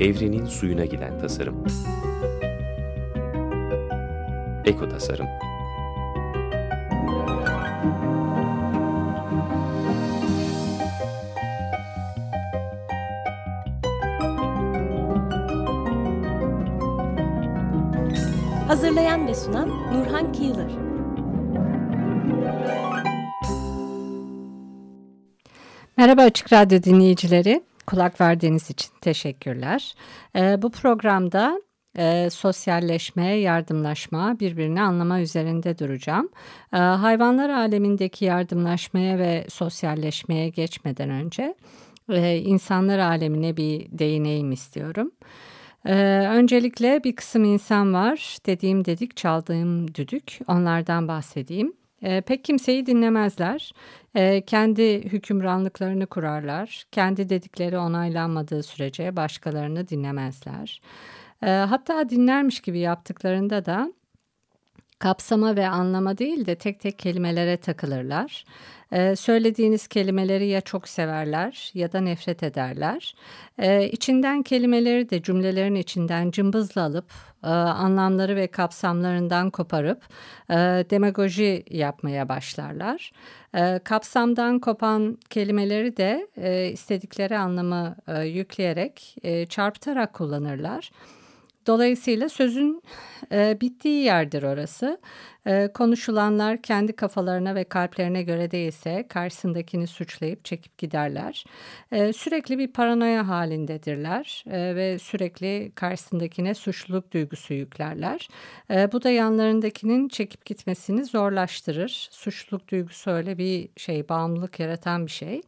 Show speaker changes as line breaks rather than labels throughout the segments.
Evrenin suyuna giden tasarım. Eko Tasarım
Hazırlayan ve sunan Nurhan Kıyılır.
Merhaba Açık Radyo dinleyicileri. Kulak verdiğiniz için teşekkürler. Ee, bu programda e, sosyalleşme, yardımlaşma, birbirini anlama üzerinde duracağım. E, hayvanlar alemindeki yardımlaşmaya ve sosyalleşmeye geçmeden önce e, insanlar alemine bir değineyim istiyorum. Ee, öncelikle bir kısım insan var. Dediğim dedik, çaldığım düdük. Onlardan bahsedeyim. Ee, pek kimseyi dinlemezler. Ee, kendi hükümranlıklarını kurarlar. Kendi dedikleri onaylanmadığı sürece başkalarını dinlemezler. Ee, hatta dinlermiş gibi yaptıklarında da kapsama ve anlama değil de tek tek kelimelere takılırlar. Ee, söylediğiniz kelimeleri ya çok severler ya da nefret ederler. Ee, içinden kelimeleri de cümlelerin içinden cımbızla alıp e, anlamları ve kapsamlarından koparıp e, demagoji yapmaya başlarlar. E, kapsamdan kopan kelimeleri de e, istedikleri anlamı e, yükleyerek e, çarpıtarak kullanırlar. Dolayısıyla sözün e, bittiği yerdir orası. E, konuşulanlar kendi kafalarına ve kalplerine göre değilse karşısındakini suçlayıp çekip giderler. E, sürekli bir paranoya halindedirler e, ve sürekli karşısındakine suçluluk duygusu yüklerler. E, bu da yanlarındakinin çekip gitmesini zorlaştırır. Suçluluk duygusu öyle bir şey, bağımlılık yaratan bir şey.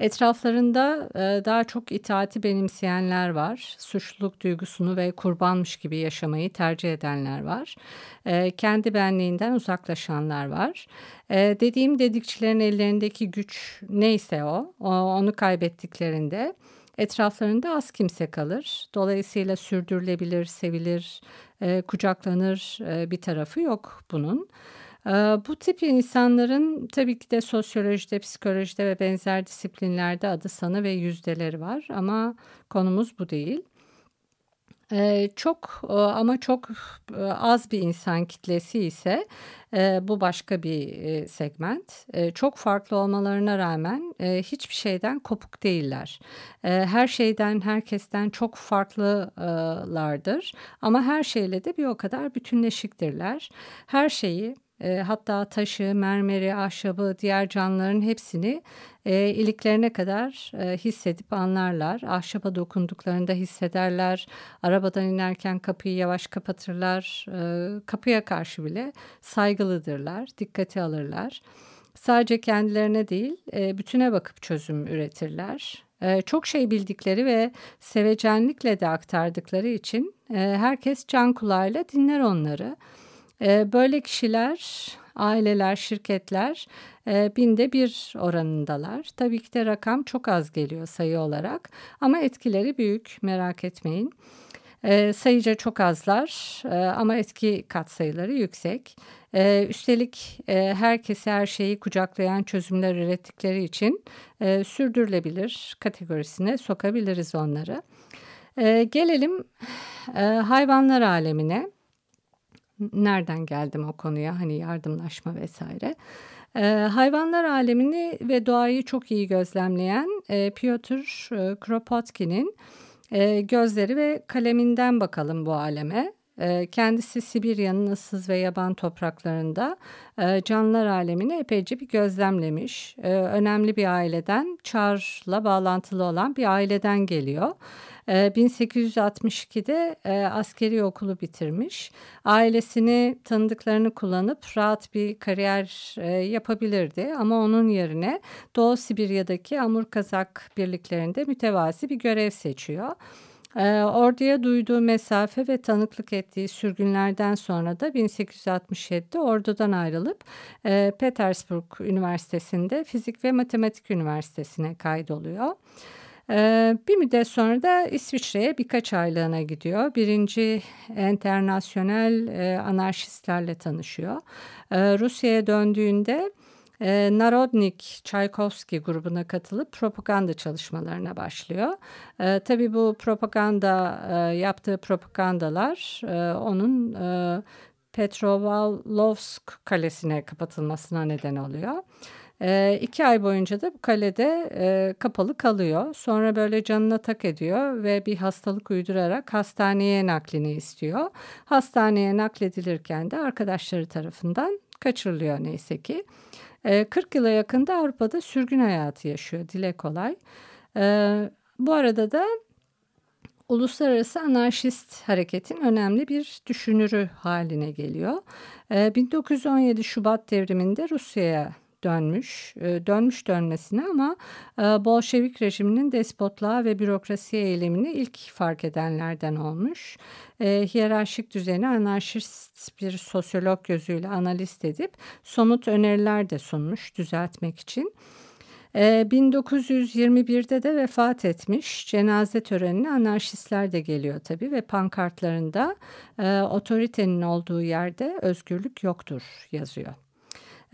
Etraflarında e, daha çok itaati benimseyenler var. Suçluluk duygusunu ve kurbanmış gibi yaşamayı tercih edenler var. E, kendi benliğinden uzaklaşanlar var. E, dediğim dedikçilerin ellerindeki güç neyse o, onu kaybettiklerinde etraflarında az kimse kalır. Dolayısıyla sürdürülebilir, sevilir, kucaklanır bir tarafı yok bunun. Ee, bu tip insanların tabii ki de sosyolojide, psikolojide ve benzer disiplinlerde adı sanı ve yüzdeleri var ama konumuz bu değil. Ee, çok e, ama çok e, az bir insan kitlesi ise e, bu başka bir segment. Çok farklı olmalarına rağmen hiçbir şeyden kopuk değiller. Her şeyden, herkesten çok farklılardır ama her şeyle de bir o kadar bütünleşiktirler. Her şeyi e, hatta taşı, mermeri, ahşabı, diğer canlıların hepsini e, iliklerine kadar e, hissedip anlarlar. Ahşaba dokunduklarında hissederler. Arabadan inerken kapıyı yavaş kapatırlar. E, kapıya karşı bile saygılıdırlar, dikkate alırlar. Sadece kendilerine değil, e, bütüne bakıp çözüm üretirler. E, çok şey bildikleri ve sevecenlikle de aktardıkları için e, herkes can kulağıyla dinler onları. Ee, böyle kişiler, aileler, şirketler e, binde bir oranındalar. Tabii ki de rakam çok az geliyor sayı olarak ama etkileri büyük merak etmeyin. E, sayıca çok azlar e, ama etki katsayıları yüksek. E, üstelik e, herkesi her şeyi kucaklayan çözümler ürettikleri için sürdürülebilir kategorisine sokabiliriz onları. Gelelim hayvanlar alemine nereden geldim o konuya hani yardımlaşma vesaire. E, hayvanlar alemini ve doğayı çok iyi gözlemleyen e, Piotr e, Kropotkin'in e, gözleri ve kaleminden bakalım bu aleme. E, kendisi Sibirya'nın ıssız ve yaban topraklarında e, canlılar alemini epeyce bir gözlemlemiş. E, önemli bir aileden, Çar'la bağlantılı olan bir aileden geliyor. 1862'de ee, e, askeri okulu bitirmiş. Ailesini tanıdıklarını kullanıp rahat bir kariyer e, yapabilirdi ama onun yerine Doğu Sibirya'daki Amur Kazak birliklerinde mütevazi bir görev seçiyor. E, orduya duyduğu mesafe ve tanıklık ettiği sürgünlerden sonra da 1867'de ordudan ayrılıp e, Petersburg Üniversitesi'nde Fizik ve Matematik Üniversitesi'ne kaydoluyor. Ee, bir müddet sonra da İsviçre'ye birkaç aylığına gidiyor. Birinci internasyonel e, anarşistlerle tanışıyor. Ee, Rusya'ya döndüğünde e, Narodnik Tchaikovsky grubuna katılıp propaganda çalışmalarına başlıyor. E, tabii bu propaganda e, yaptığı propagandalar onun e, Petrovalovsk kalesine kapatılmasına neden oluyor. E, iki ay boyunca da bu kalede e, kapalı kalıyor. Sonra böyle canına tak ediyor ve bir hastalık uydurarak hastaneye naklini istiyor. Hastaneye nakledilirken de arkadaşları tarafından kaçırılıyor neyse ki. E, 40 yıla yakında Avrupa'da sürgün hayatı yaşıyor. Dile kolay. E, bu arada da uluslararası anarşist hareketin önemli bir düşünürü haline geliyor. 1917 Şubat devriminde Rusya'ya dönmüş, e, dönmüş dönmesine ama e, Bolşevik rejiminin despotluğa ve bürokrasiye eylemini ilk fark edenlerden olmuş. E, hiyerarşik düzeni anarşist bir sosyolog gözüyle analist edip somut öneriler de sunmuş düzeltmek için. 1921'de de vefat etmiş. Cenaze törenine anarşistler de geliyor tabii ve pankartlarında otoritenin olduğu yerde özgürlük yoktur yazıyor.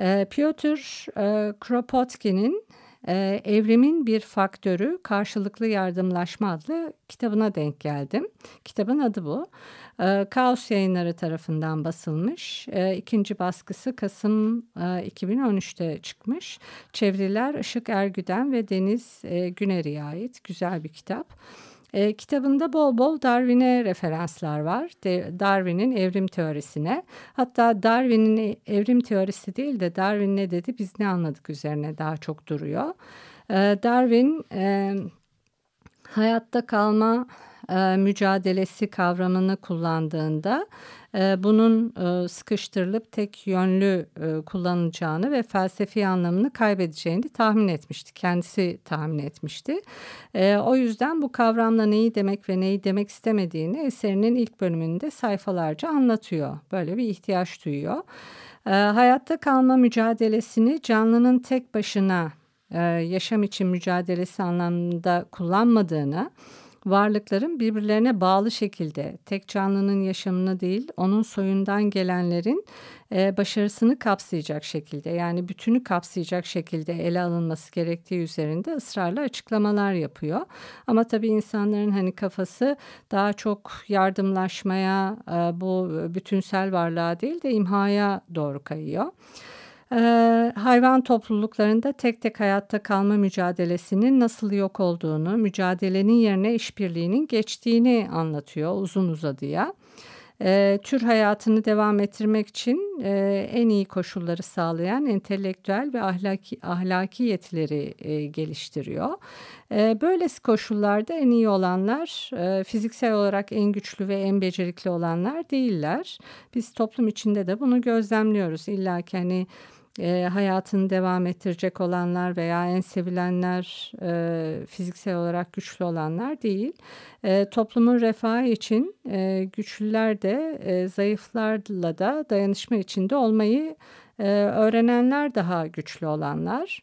E, Piotr e, Kropotkin'in e, Evrimin Bir Faktörü Karşılıklı Yardımlaşma adlı kitabına denk geldim. Kitabın adı bu. E, Kaos yayınları tarafından basılmış. E, ikinci baskısı Kasım e, 2013'te çıkmış. Çeviriler Işık Ergüden ve Deniz e, Güner'e ait güzel bir kitap. E, kitabında bol bol Darwin'e referanslar var. Darwin'in evrim teorisine. Hatta Darwin'in evrim teorisi değil de Darwin ne dedi biz ne anladık üzerine daha çok duruyor. E, Darwin e, hayatta kalma e, mücadelesi kavramını kullandığında e, bunun e, sıkıştırılıp tek yönlü e, kullanılacağını ve felsefi anlamını kaybedeceğini tahmin etmişti. Kendisi tahmin etmişti. E, o yüzden bu kavramla neyi demek ve neyi demek istemediğini eserinin ilk bölümünde sayfalarca anlatıyor. Böyle bir ihtiyaç duyuyor. E, hayatta kalma mücadelesini canlının tek başına e, yaşam için mücadelesi anlamında kullanmadığını varlıkların birbirlerine bağlı şekilde tek canlının yaşamını değil onun soyundan gelenlerin e, başarısını kapsayacak şekilde yani bütünü kapsayacak şekilde ele alınması gerektiği üzerinde ısrarla açıklamalar yapıyor. Ama tabii insanların hani kafası daha çok yardımlaşmaya e, bu bütünsel varlığa değil de imhaya doğru kayıyor. Ee, hayvan topluluklarında tek tek hayatta kalma mücadelesinin nasıl yok olduğunu, mücadelenin yerine işbirliğinin geçtiğini anlatıyor uzun uzadıya. E, tür hayatını devam ettirmek için e, en iyi koşulları sağlayan entelektüel ve ahlaki, ahlaki yetileri e, geliştiriyor. E, böylesi koşullarda en iyi olanlar e, fiziksel olarak en güçlü ve en becerikli olanlar değiller. Biz toplum içinde de bunu gözlemliyoruz. İlla ki hani e, hayatını devam ettirecek olanlar veya en sevilenler e, fiziksel olarak güçlü olanlar değil. E, toplumun refahı için e, güçlüler de e, zayıflarla da dayanışma içinde olmayı e, öğrenenler daha güçlü olanlar.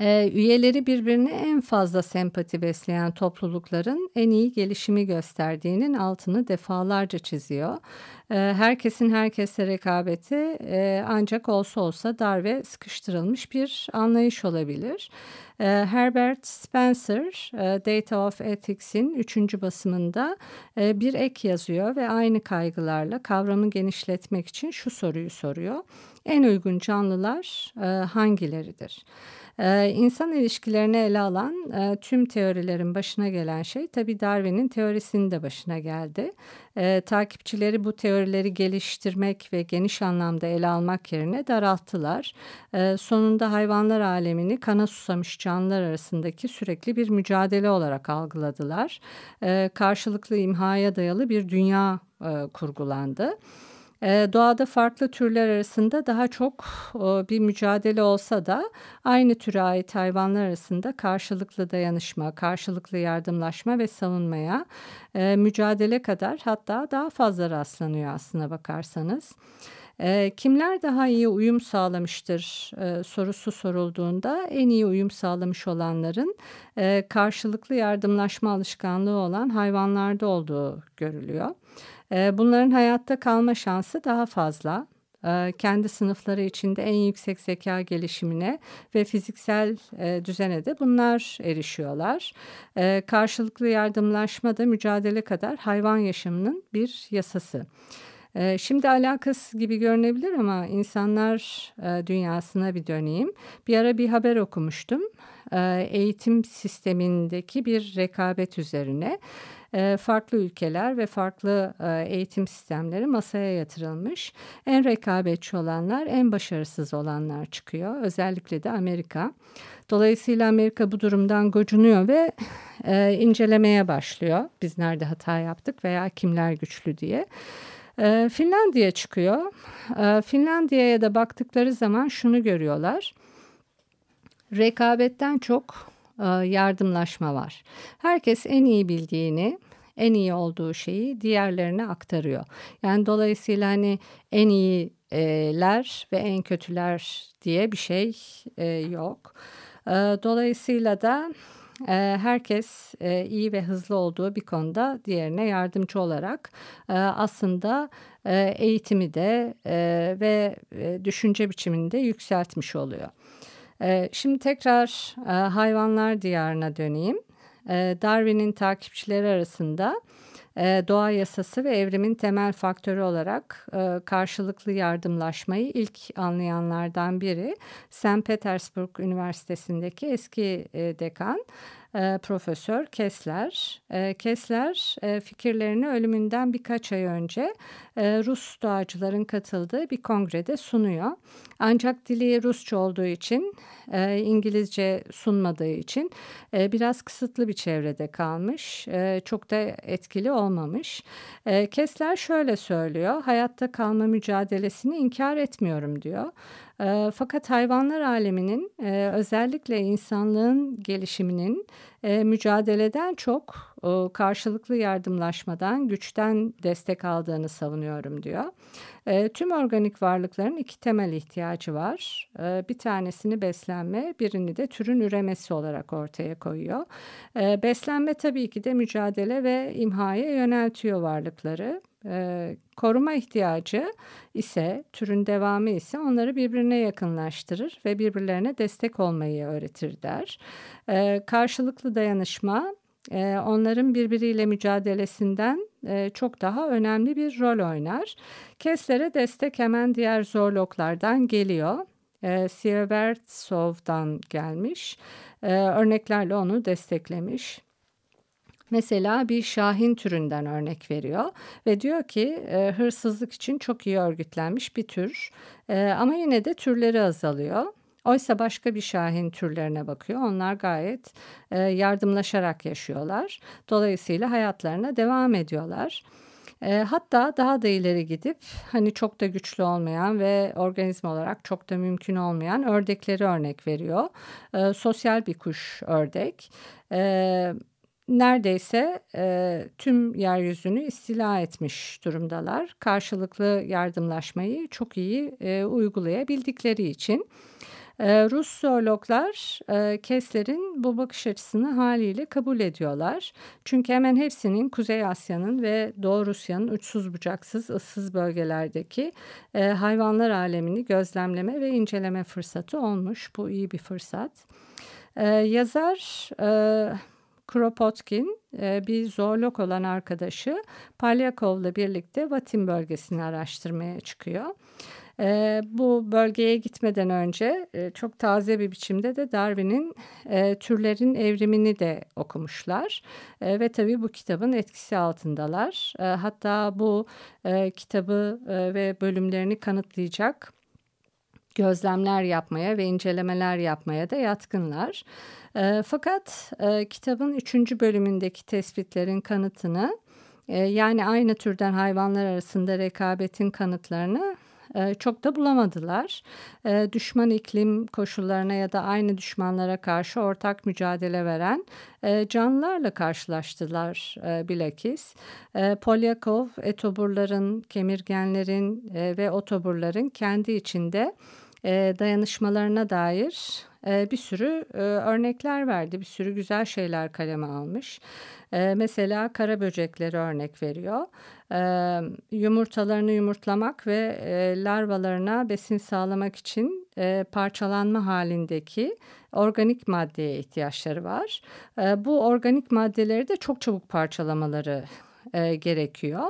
E, üyeleri birbirine en fazla sempati besleyen toplulukların en iyi gelişimi gösterdiğinin altını defalarca çiziyor. E, herkesin herkese rekabeti e, ancak olsa olsa dar ve sıkıştırılmış bir anlayış olabilir. E, Herbert Spencer, e, Data of Ethics'in üçüncü basımında e, bir ek yazıyor ve aynı kaygılarla kavramı genişletmek için şu soruyu soruyor. En uygun canlılar hangileridir? Ee, insan ilişkilerini ele alan e, tüm teorilerin başına gelen şey tabii Darwin'in teorisinin de başına geldi. E, takipçileri bu teorileri geliştirmek ve geniş anlamda ele almak yerine daralttılar. E, sonunda hayvanlar alemini kana susamış canlılar arasındaki sürekli bir mücadele olarak algıladılar. E, karşılıklı imhaya dayalı bir dünya e, kurgulandı. Ee, doğada farklı türler arasında daha çok bir mücadele olsa da aynı türe ait hayvanlar arasında karşılıklı dayanışma, karşılıklı yardımlaşma ve savunmaya e, mücadele kadar hatta daha fazla rastlanıyor aslına bakarsanız. E, kimler daha iyi uyum sağlamıştır e, sorusu sorulduğunda en iyi uyum sağlamış olanların karşılıklı yardımlaşma alışkanlığı olan hayvanlarda olduğu görülüyor. E, bunların hayatta kalma şansı daha fazla. e, kendi sınıfları içinde en yüksek zeka gelişimine ve fiziksel e, düzene de bunlar erişiyorlar. E, karşılıklı yardımlaşma da mücadele kadar hayvan yaşamının bir yasası. Şimdi alakası gibi görünebilir ama insanlar dünyasına bir döneyim. Bir ara bir haber okumuştum. Eğitim sistemindeki bir rekabet üzerine farklı ülkeler ve farklı eğitim sistemleri masaya yatırılmış. En rekabetçi olanlar, en başarısız olanlar çıkıyor. Özellikle de Amerika. Dolayısıyla Amerika bu durumdan gocunuyor ve incelemeye başlıyor. Biz nerede hata yaptık veya kimler güçlü diye. E, Finlandiya çıkıyor. E, Finlandiya'ya da baktıkları zaman şunu görüyorlar. Rekabetten çok e, yardımlaşma var. Herkes en iyi bildiğini, en iyi olduğu şeyi diğerlerine aktarıyor. Yani dolayısıyla hani en iyiler ve en kötüler diye bir şey e, yok. E, dolayısıyla da e, herkes e, iyi ve hızlı olduğu bir konuda diğerine yardımcı olarak e, aslında e, eğitimi de e, ve e, düşünce biçimini de yükseltmiş oluyor. E, şimdi tekrar e, hayvanlar diyarına döneyim. E, Darwin'in takipçileri arasında e, doğa yasası ve evrimin temel faktörü olarak e, karşılıklı yardımlaşmayı ilk anlayanlardan biri St. Petersburg Üniversitesi'ndeki eski dekan e, Profesör Kessler. E, Kessler e, fikirlerini ölümünden birkaç ay önce e, Rus doğacıların katıldığı bir kongrede sunuyor. Ancak dili Rusça olduğu için, e, İngilizce sunmadığı için e, biraz kısıtlı bir çevrede kalmış. E, çok da etkili olmamış. E, Kessler şöyle söylüyor, hayatta kalma mücadelesini inkar etmiyorum diyor. Fakat hayvanlar aleminin özellikle insanlığın gelişiminin mücadeleden çok karşılıklı yardımlaşmadan, güçten destek aldığını savunuyorum diyor. Tüm organik varlıkların iki temel ihtiyacı var. Bir tanesini beslenme, birini de türün üremesi olarak ortaya koyuyor. Beslenme tabii ki de mücadele ve imhaya yöneltiyor varlıkları. E, koruma ihtiyacı ise türün devamı ise onları birbirine yakınlaştırır ve birbirlerine destek olmayı öğretir der. E, karşılıklı dayanışma e, onların birbiriyle mücadelesinden e, çok daha önemli bir rol oynar. Kessler'e destek hemen diğer zoologlardan geliyor. E, Sievertsov'dan gelmiş. Örneklerle onu desteklemiş. Mesela bir şahin türünden örnek veriyor ve diyor ki e, hırsızlık için çok iyi örgütlenmiş bir tür e, ama yine de türleri azalıyor. Oysa başka bir şahin türlerine bakıyor. Onlar gayet e, yardımlaşarak yaşıyorlar. Dolayısıyla hayatlarına devam ediyorlar. Hatta daha da ileri gidip hani çok da güçlü olmayan ve organizma olarak çok da mümkün olmayan ördekleri örnek veriyor. Sosyal bir kuş ördek. E, neredeyse e, tüm yeryüzünü istila etmiş durumdalar. Karşılıklı yardımlaşmayı çok iyi e, uygulayabildikleri için. Ee, Rus zoologlar e, Kessler'in bu bakış açısını haliyle kabul ediyorlar. Çünkü hemen hepsinin Kuzey Asya'nın ve Doğu Rusya'nın uçsuz bucaksız ıssız bölgelerdeki e, hayvanlar alemini gözlemleme ve inceleme fırsatı olmuş. Bu iyi bir fırsat. E, yazar... Kropotkin e, bir zoolog olan arkadaşı Palyakov'la birlikte Vatin bölgesini araştırmaya çıkıyor. E, bu bölgeye gitmeden önce e, çok taze bir biçimde de Darwin'in türlerin evrimini de okumuşlar. Ve tabii bu kitabın etkisi altındalar. Hatta bu kitabı ve bölümlerini kanıtlayacak gözlemler yapmaya ve incelemeler yapmaya da yatkınlar. E, fakat e, kitabın üçüncü bölümündeki tespitlerin kanıtını e, yani aynı türden hayvanlar arasında rekabetin kanıtlarını e, çok da bulamadılar. E, düşman iklim koşullarına ya da aynı düşmanlara karşı ortak mücadele veren e, canlılarla karşılaştılar bilakis. Polyakov etoburların, kemirgenlerin ve otoburların kendi içinde dayanışmalarına dair e, bir sürü e, örnekler verdi. Bir sürü güzel şeyler kaleme almış. E, mesela kara böcekleri örnek veriyor. E, yumurtalarını yumurtlamak ve e, larvalarına besin sağlamak için e, parçalanma halindeki organik maddeye ihtiyaçları var. E, bu organik maddeleri de çok çabuk parçalamaları e, gerekiyor.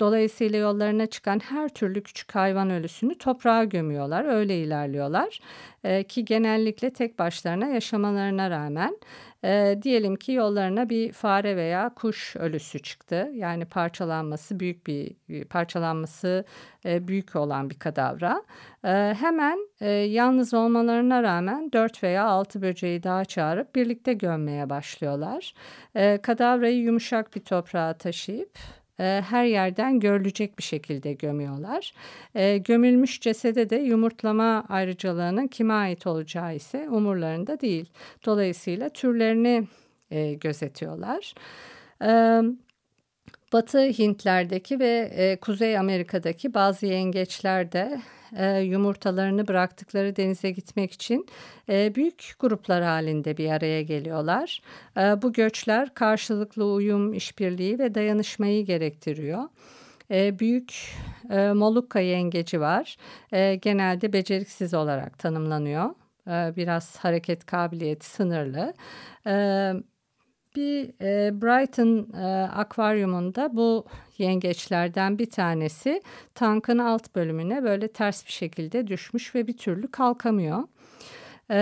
Dolayısıyla yollarına çıkan her türlü küçük hayvan ölüsünü toprağa gömüyorlar. Öyle ilerliyorlar e, ki genellikle tek başlarına yaşamalarına rağmen e, diyelim ki yollarına bir fare veya kuş ölüsü çıktı. Yani parçalanması büyük bir parçalanması e, büyük olan bir kadavra. E, hemen e, yalnız olmalarına rağmen dört veya altı böceği daha çağırıp birlikte gömmeye başlıyorlar. E, kadavrayı yumuşak bir toprağa taşıyıp e, her yerden görülecek bir şekilde gömüyorlar. E, gömülmüş cesede de yumurtlama ayrıcalığının kime ait olacağı ise umurlarında değil. Dolayısıyla türlerini e, gözetiyorlar. Batı Hintler'deki ve Kuzey Amerika'daki bazı yengeçler de e, yumurtalarını bıraktıkları denize gitmek için e, büyük gruplar halinde bir araya geliyorlar. E, bu göçler karşılıklı uyum, işbirliği ve dayanışmayı gerektiriyor. E, büyük e, Molukka yengeci var. E, genelde beceriksiz olarak tanımlanıyor. E, biraz hareket kabiliyeti sınırlı. E, bir e, Brighton e, akvaryumunda bu yengeçlerden bir tanesi tankın alt bölümüne böyle ters bir şekilde düşmüş ve bir türlü kalkamıyor. E,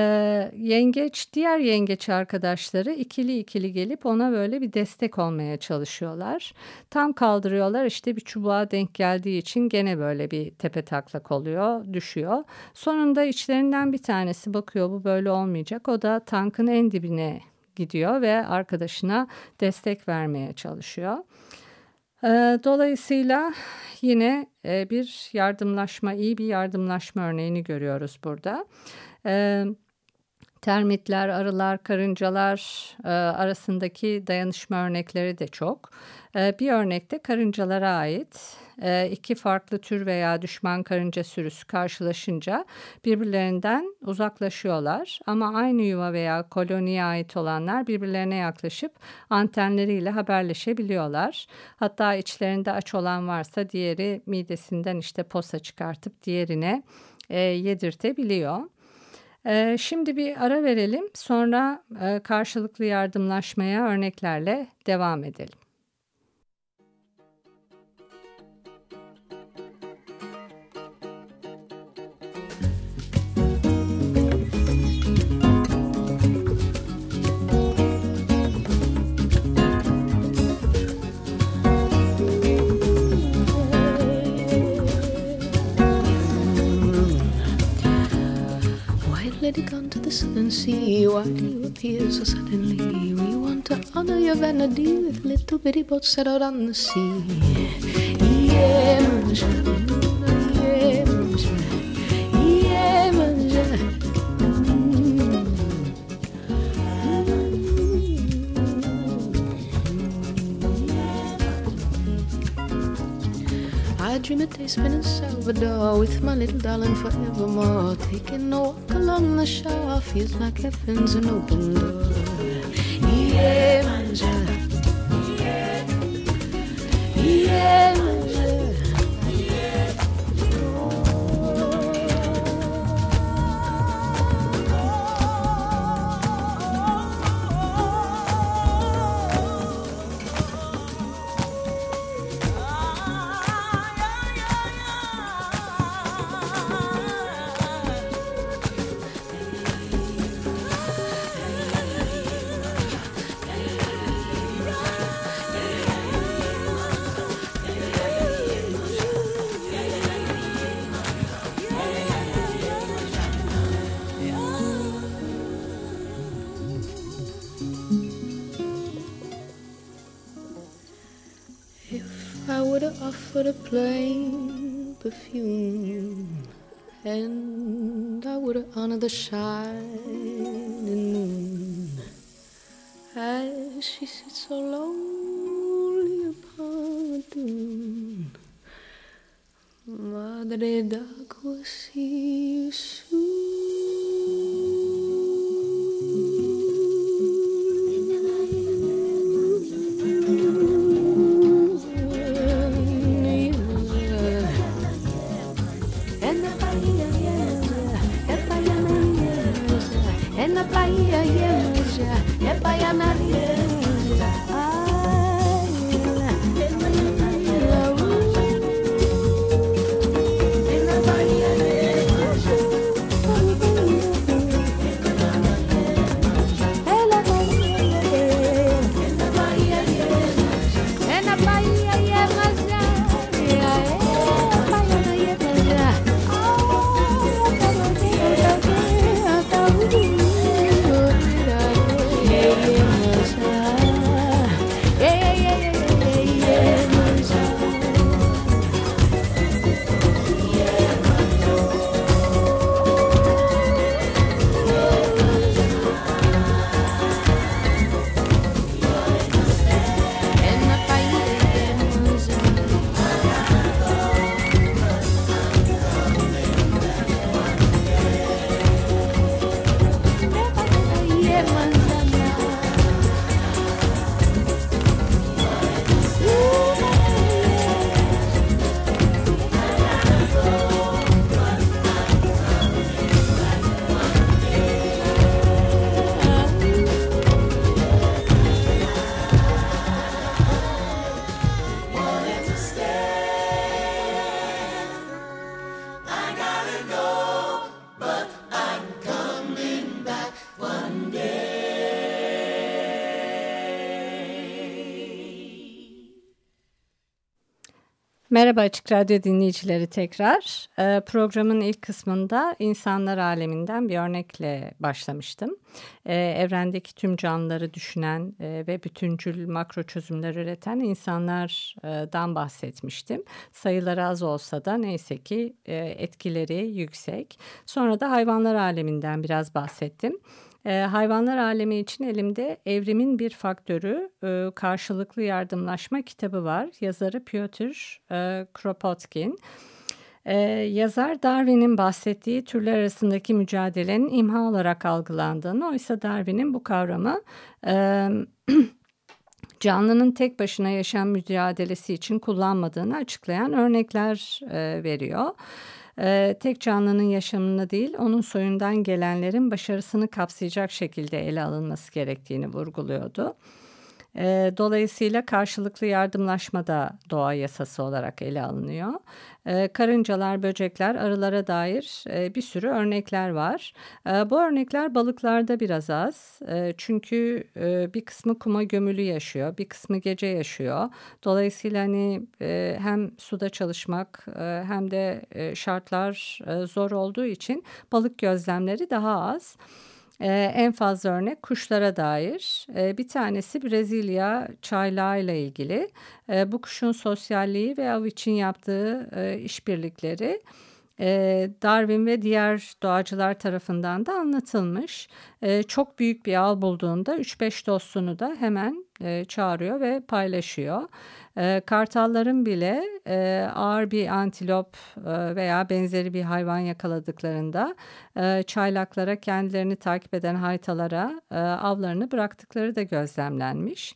yengeç diğer yengeç arkadaşları ikili ikili gelip ona böyle bir destek olmaya çalışıyorlar. Tam kaldırıyorlar işte bir çubuğa denk geldiği için gene böyle bir tepe taklak oluyor düşüyor. Sonunda içlerinden bir tanesi bakıyor bu böyle olmayacak o da tankın en dibine gidiyor ve arkadaşına destek vermeye çalışıyor. Ee, dolayısıyla yine e, bir yardımlaşma, iyi bir yardımlaşma örneğini görüyoruz burada. Ee, termitler, arılar, karıncalar e, arasındaki dayanışma örnekleri de çok. E, bir örnekte karıncalara ait e, iki farklı tür veya düşman karınca sürüsü karşılaşınca birbirlerinden uzaklaşıyorlar. Ama aynı yuva veya koloniye ait olanlar birbirlerine yaklaşıp antenleriyle haberleşebiliyorlar. Hatta içlerinde aç olan varsa diğeri midesinden işte posa çıkartıp diğerine e, yedirtebiliyor. Ee, şimdi bir ara verelim sonra e, karşılıklı yardımlaşmaya örneklerle devam edelim.
Already gone to the southern sea. Why do you appear so suddenly? We want to honor your vanity with little bitty boats set out on the sea. Yeah, Day in Salvador with my little darling forevermore. Taking a walk along the shore feels like heaven's an open door. Yeah, manja. Yeah. For the plain perfume, and I would honor the shining moon as she sits so lonely upon the dune. Madre d'agua, see you soon.
Merhaba Açık Radyo dinleyicileri tekrar. Ee, programın ilk kısmında insanlar aleminden bir örnekle başlamıştım. Ee, evrendeki tüm canlıları düşünen e, ve bütüncül makro çözümler üreten insanlardan bahsetmiştim. Sayıları az olsa da neyse ki e, etkileri yüksek. Sonra da hayvanlar aleminden biraz bahsettim. E, hayvanlar alemi için elimde Evrimin Bir Faktörü e, Karşılıklı Yardımlaşma kitabı var. Yazarı Piotr e, Kropotkin. Ee, yazar Darwin'in bahsettiği türler arasındaki mücadelenin imha olarak algılandığını, oysa Darwin'in bu kavramı e, canlının tek başına yaşam mücadelesi için kullanmadığını açıklayan örnekler veriyor e, tek canlının yaşamını değil onun soyundan gelenlerin başarısını kapsayacak şekilde ele alınması gerektiğini vurguluyordu. E, dolayısıyla karşılıklı yardım da doğa yasası olarak ele alınıyor. E, karıncalar, böcekler, arılara dair e, bir sürü örnekler var. E, bu örnekler balıklarda biraz az. E, çünkü e, bir kısmı kuma gömülü yaşıyor, bir kısmı gece yaşıyor. Dolayısıyla hani e, hem suda çalışmak e, hem de e, şartlar e, zor olduğu için balık gözlemleri daha az. Ee, en fazla örnek kuşlara dair. Ee, bir tanesi Brezilya çaylağı ile ilgili. Ee, bu kuşun sosyalliği ve av için yaptığı e, işbirlikleri e, Darwin ve diğer doğacılar tarafından da anlatılmış. E, çok büyük bir av bulduğunda 3-5 dostunu da hemen e, çağırıyor ve paylaşıyor. E, kartalların bile e, ağır bir antilop e, veya benzeri bir hayvan yakaladıklarında çaylaklara kendilerini takip eden haytalara avlarını bıraktıkları da gözlemlenmiş.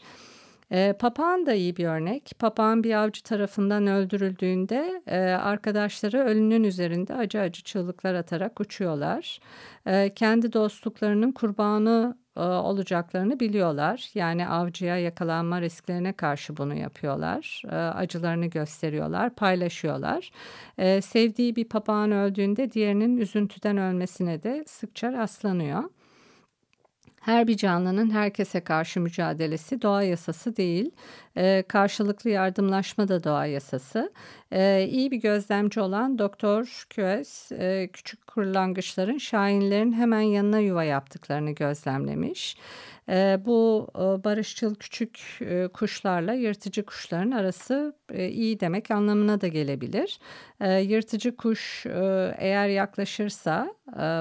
E, papağan da iyi bir örnek. Papağan bir avcı tarafından öldürüldüğünde e, arkadaşları ölünün üzerinde acı acı çığlıklar atarak uçuyorlar. E, kendi dostluklarının kurbanı e, olacaklarını biliyorlar. Yani avcıya yakalanma risklerine karşı bunu yapıyorlar. E, acılarını gösteriyorlar, paylaşıyorlar. E, sevdiği bir papağan öldüğünde diğerinin üzüntüden ölmesine de sıkça rastlanıyor. Her bir canlının herkese karşı mücadelesi doğa yasası değil. E, karşılıklı yardımlaşma da doğa yasası. E, iyi bir gözlemci olan Doktor Köes e, küçük kırlangıçların şahinlerin hemen yanına yuva yaptıklarını gözlemlemiş. E, bu e, barışçıl küçük e, kuşlarla yırtıcı kuşların arası e, iyi demek anlamına da gelebilir. E, yırtıcı kuş eğer yaklaşırsa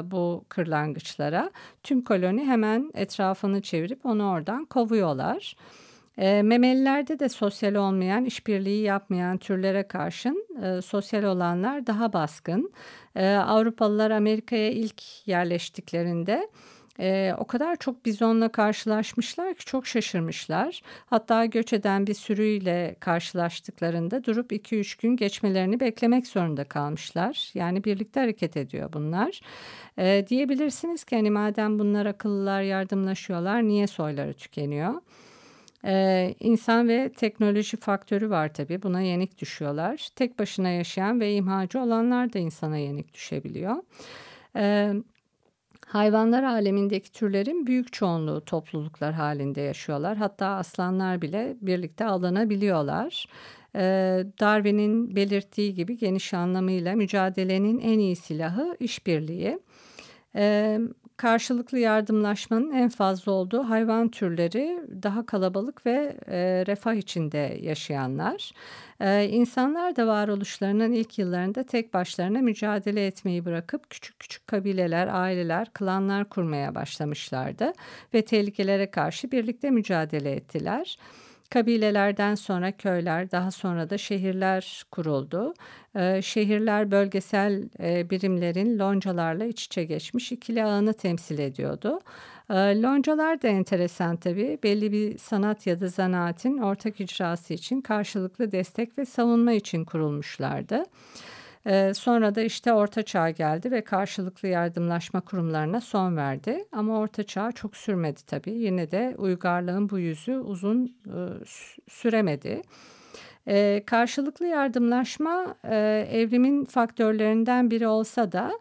bu kırlangıçlara tüm koloni hemen etrafını çevirip onu oradan kovuyorlar. E, memelilerde de sosyal olmayan, işbirliği yapmayan türlere karşın e, sosyal olanlar daha baskın. E, Avrupalılar Amerika'ya ilk yerleştiklerinde e, o kadar çok bizonla karşılaşmışlar ki çok şaşırmışlar. Hatta göç eden bir sürüyle karşılaştıklarında durup 2-3 gün geçmelerini beklemek zorunda kalmışlar. Yani birlikte hareket ediyor bunlar. E, diyebilirsiniz ki hani madem bunlar akıllılar yardımlaşıyorlar niye soyları tükeniyor? Ee, insan ve teknoloji faktörü var tabii. Buna yenik düşüyorlar. Tek başına yaşayan ve imhacı olanlar da insana yenik düşebiliyor. Ee, hayvanlar alemindeki türlerin büyük çoğunluğu topluluklar halinde yaşıyorlar. Hatta aslanlar bile birlikte alınabiliyorlar. Ee, Darwin'in belirttiği gibi geniş anlamıyla mücadelenin en iyi silahı işbirliği. Karşılıklı yardımlaşmanın en fazla olduğu hayvan türleri daha kalabalık ve e, refah içinde yaşayanlar. E, insanlar da varoluşlarının ilk yıllarında tek başlarına mücadele etmeyi bırakıp küçük küçük kabileler, aileler, klanlar kurmaya başlamışlardı ve tehlikelere karşı birlikte mücadele ettiler. Kabilelerden sonra köyler, daha sonra da şehirler kuruldu. Ee, şehirler bölgesel e, birimlerin loncalarla iç içe geçmiş ikili ağını temsil ediyordu. Ee, loncalar da enteresan tabii. Belli bir sanat ya da zanaatin ortak icrası için karşılıklı destek ve savunma için kurulmuşlardı. Ee, sonra da işte Orta Çağ geldi ve karşılıklı yardımlaşma kurumlarına son verdi. Ama Orta Çağ çok sürmedi tabii. Yine de uygarlığın bu yüzü uzun e, süremedi. E, karşılıklı yardımlaşma e, evrimin faktörlerinden biri olsa da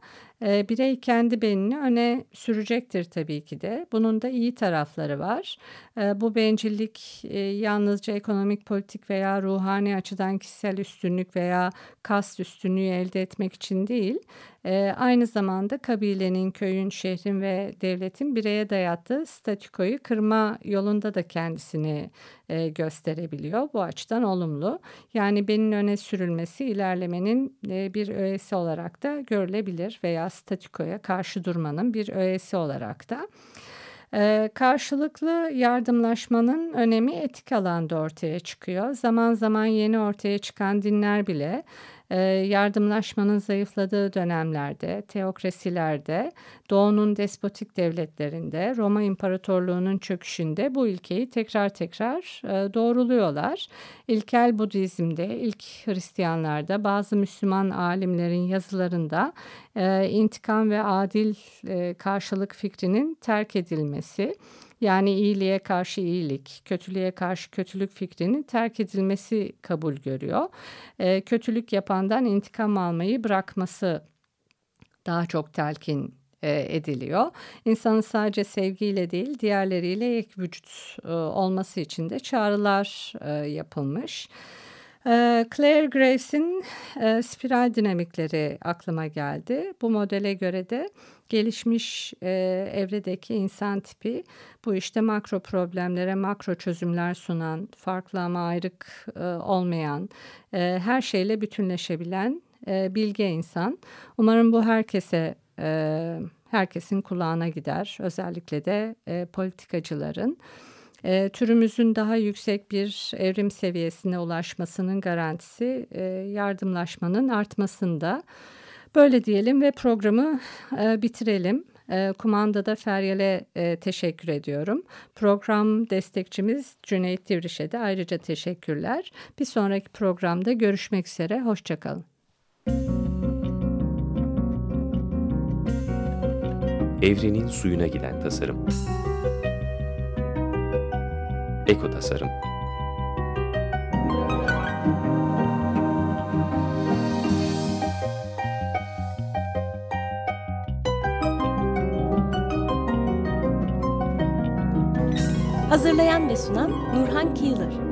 E, birey kendi benini öne sürecektir tabii ki de. Bunun da iyi tarafları var. E, bu bencillik e, yalnızca ekonomik, politik veya ruhani açıdan kişisel üstünlük veya kast üstünlüğü elde etmek için değil, e, aynı zamanda kabilenin, köyün, şehrin ve devletin bireye dayattığı statükoyu kırma yolunda da kendisini e, gösterebiliyor. Bu açıdan olumlu. Yani benin öne sürülmesi ilerlemenin e, bir öğesi olarak da görülebilir veya statükoya karşı durmanın bir öğesi olarak da. Ee, karşılıklı yardımlaşmanın önemi etik alanda ortaya çıkıyor. Zaman zaman yeni ortaya çıkan dinler bile yardımlaşmanın zayıfladığı dönemlerde, teokrasilerde, doğunun despotik devletlerinde, Roma İmparatorluğu'nun çöküşünde bu ilkeyi tekrar tekrar e, doğruluyorlar. İlkel Budizm'de, ilk Hristiyanlarda, bazı Müslüman alimlerin yazılarında e, intikam ve adil e, karşılık fikrinin terk edilmesi, yani iyiliğe karşı iyilik, kötülüğe karşı kötülük fikrinin terk edilmesi kabul görüyor. E, kötülük yapandan intikam almayı bırakması daha çok telkin e, ediliyor. İnsanın sadece sevgiyle değil diğerleriyle ek vücut e, olması için de çağrılar e, yapılmış. Claire Graves'in spiral dinamikleri aklıma geldi. Bu modele göre de gelişmiş e, evredeki insan tipi bu işte makro problemlere makro çözümler sunan, farklı ama ayrık e, olmayan, her şeyle bütünleşebilen bilge insan. Umarım bu herkese herkesin kulağına gider. Özellikle de politikacıların e, türümüzün daha yüksek bir evrim seviyesine ulaşmasının garantisi e, yardımlaşmanın artmasında. Böyle diyelim ve programı e, bitirelim. E, kumandada Feryal'e e, teşekkür ediyorum. Program destekçimiz Cüneyt Divriş'e de ayrıca teşekkürler. Bir sonraki programda görüşmek üzere. Hoşçakalın.
Evrenin suyuna giden tasarım. Eko Tasarım
Hazırlayan ve sunan Nurhan Kıyılır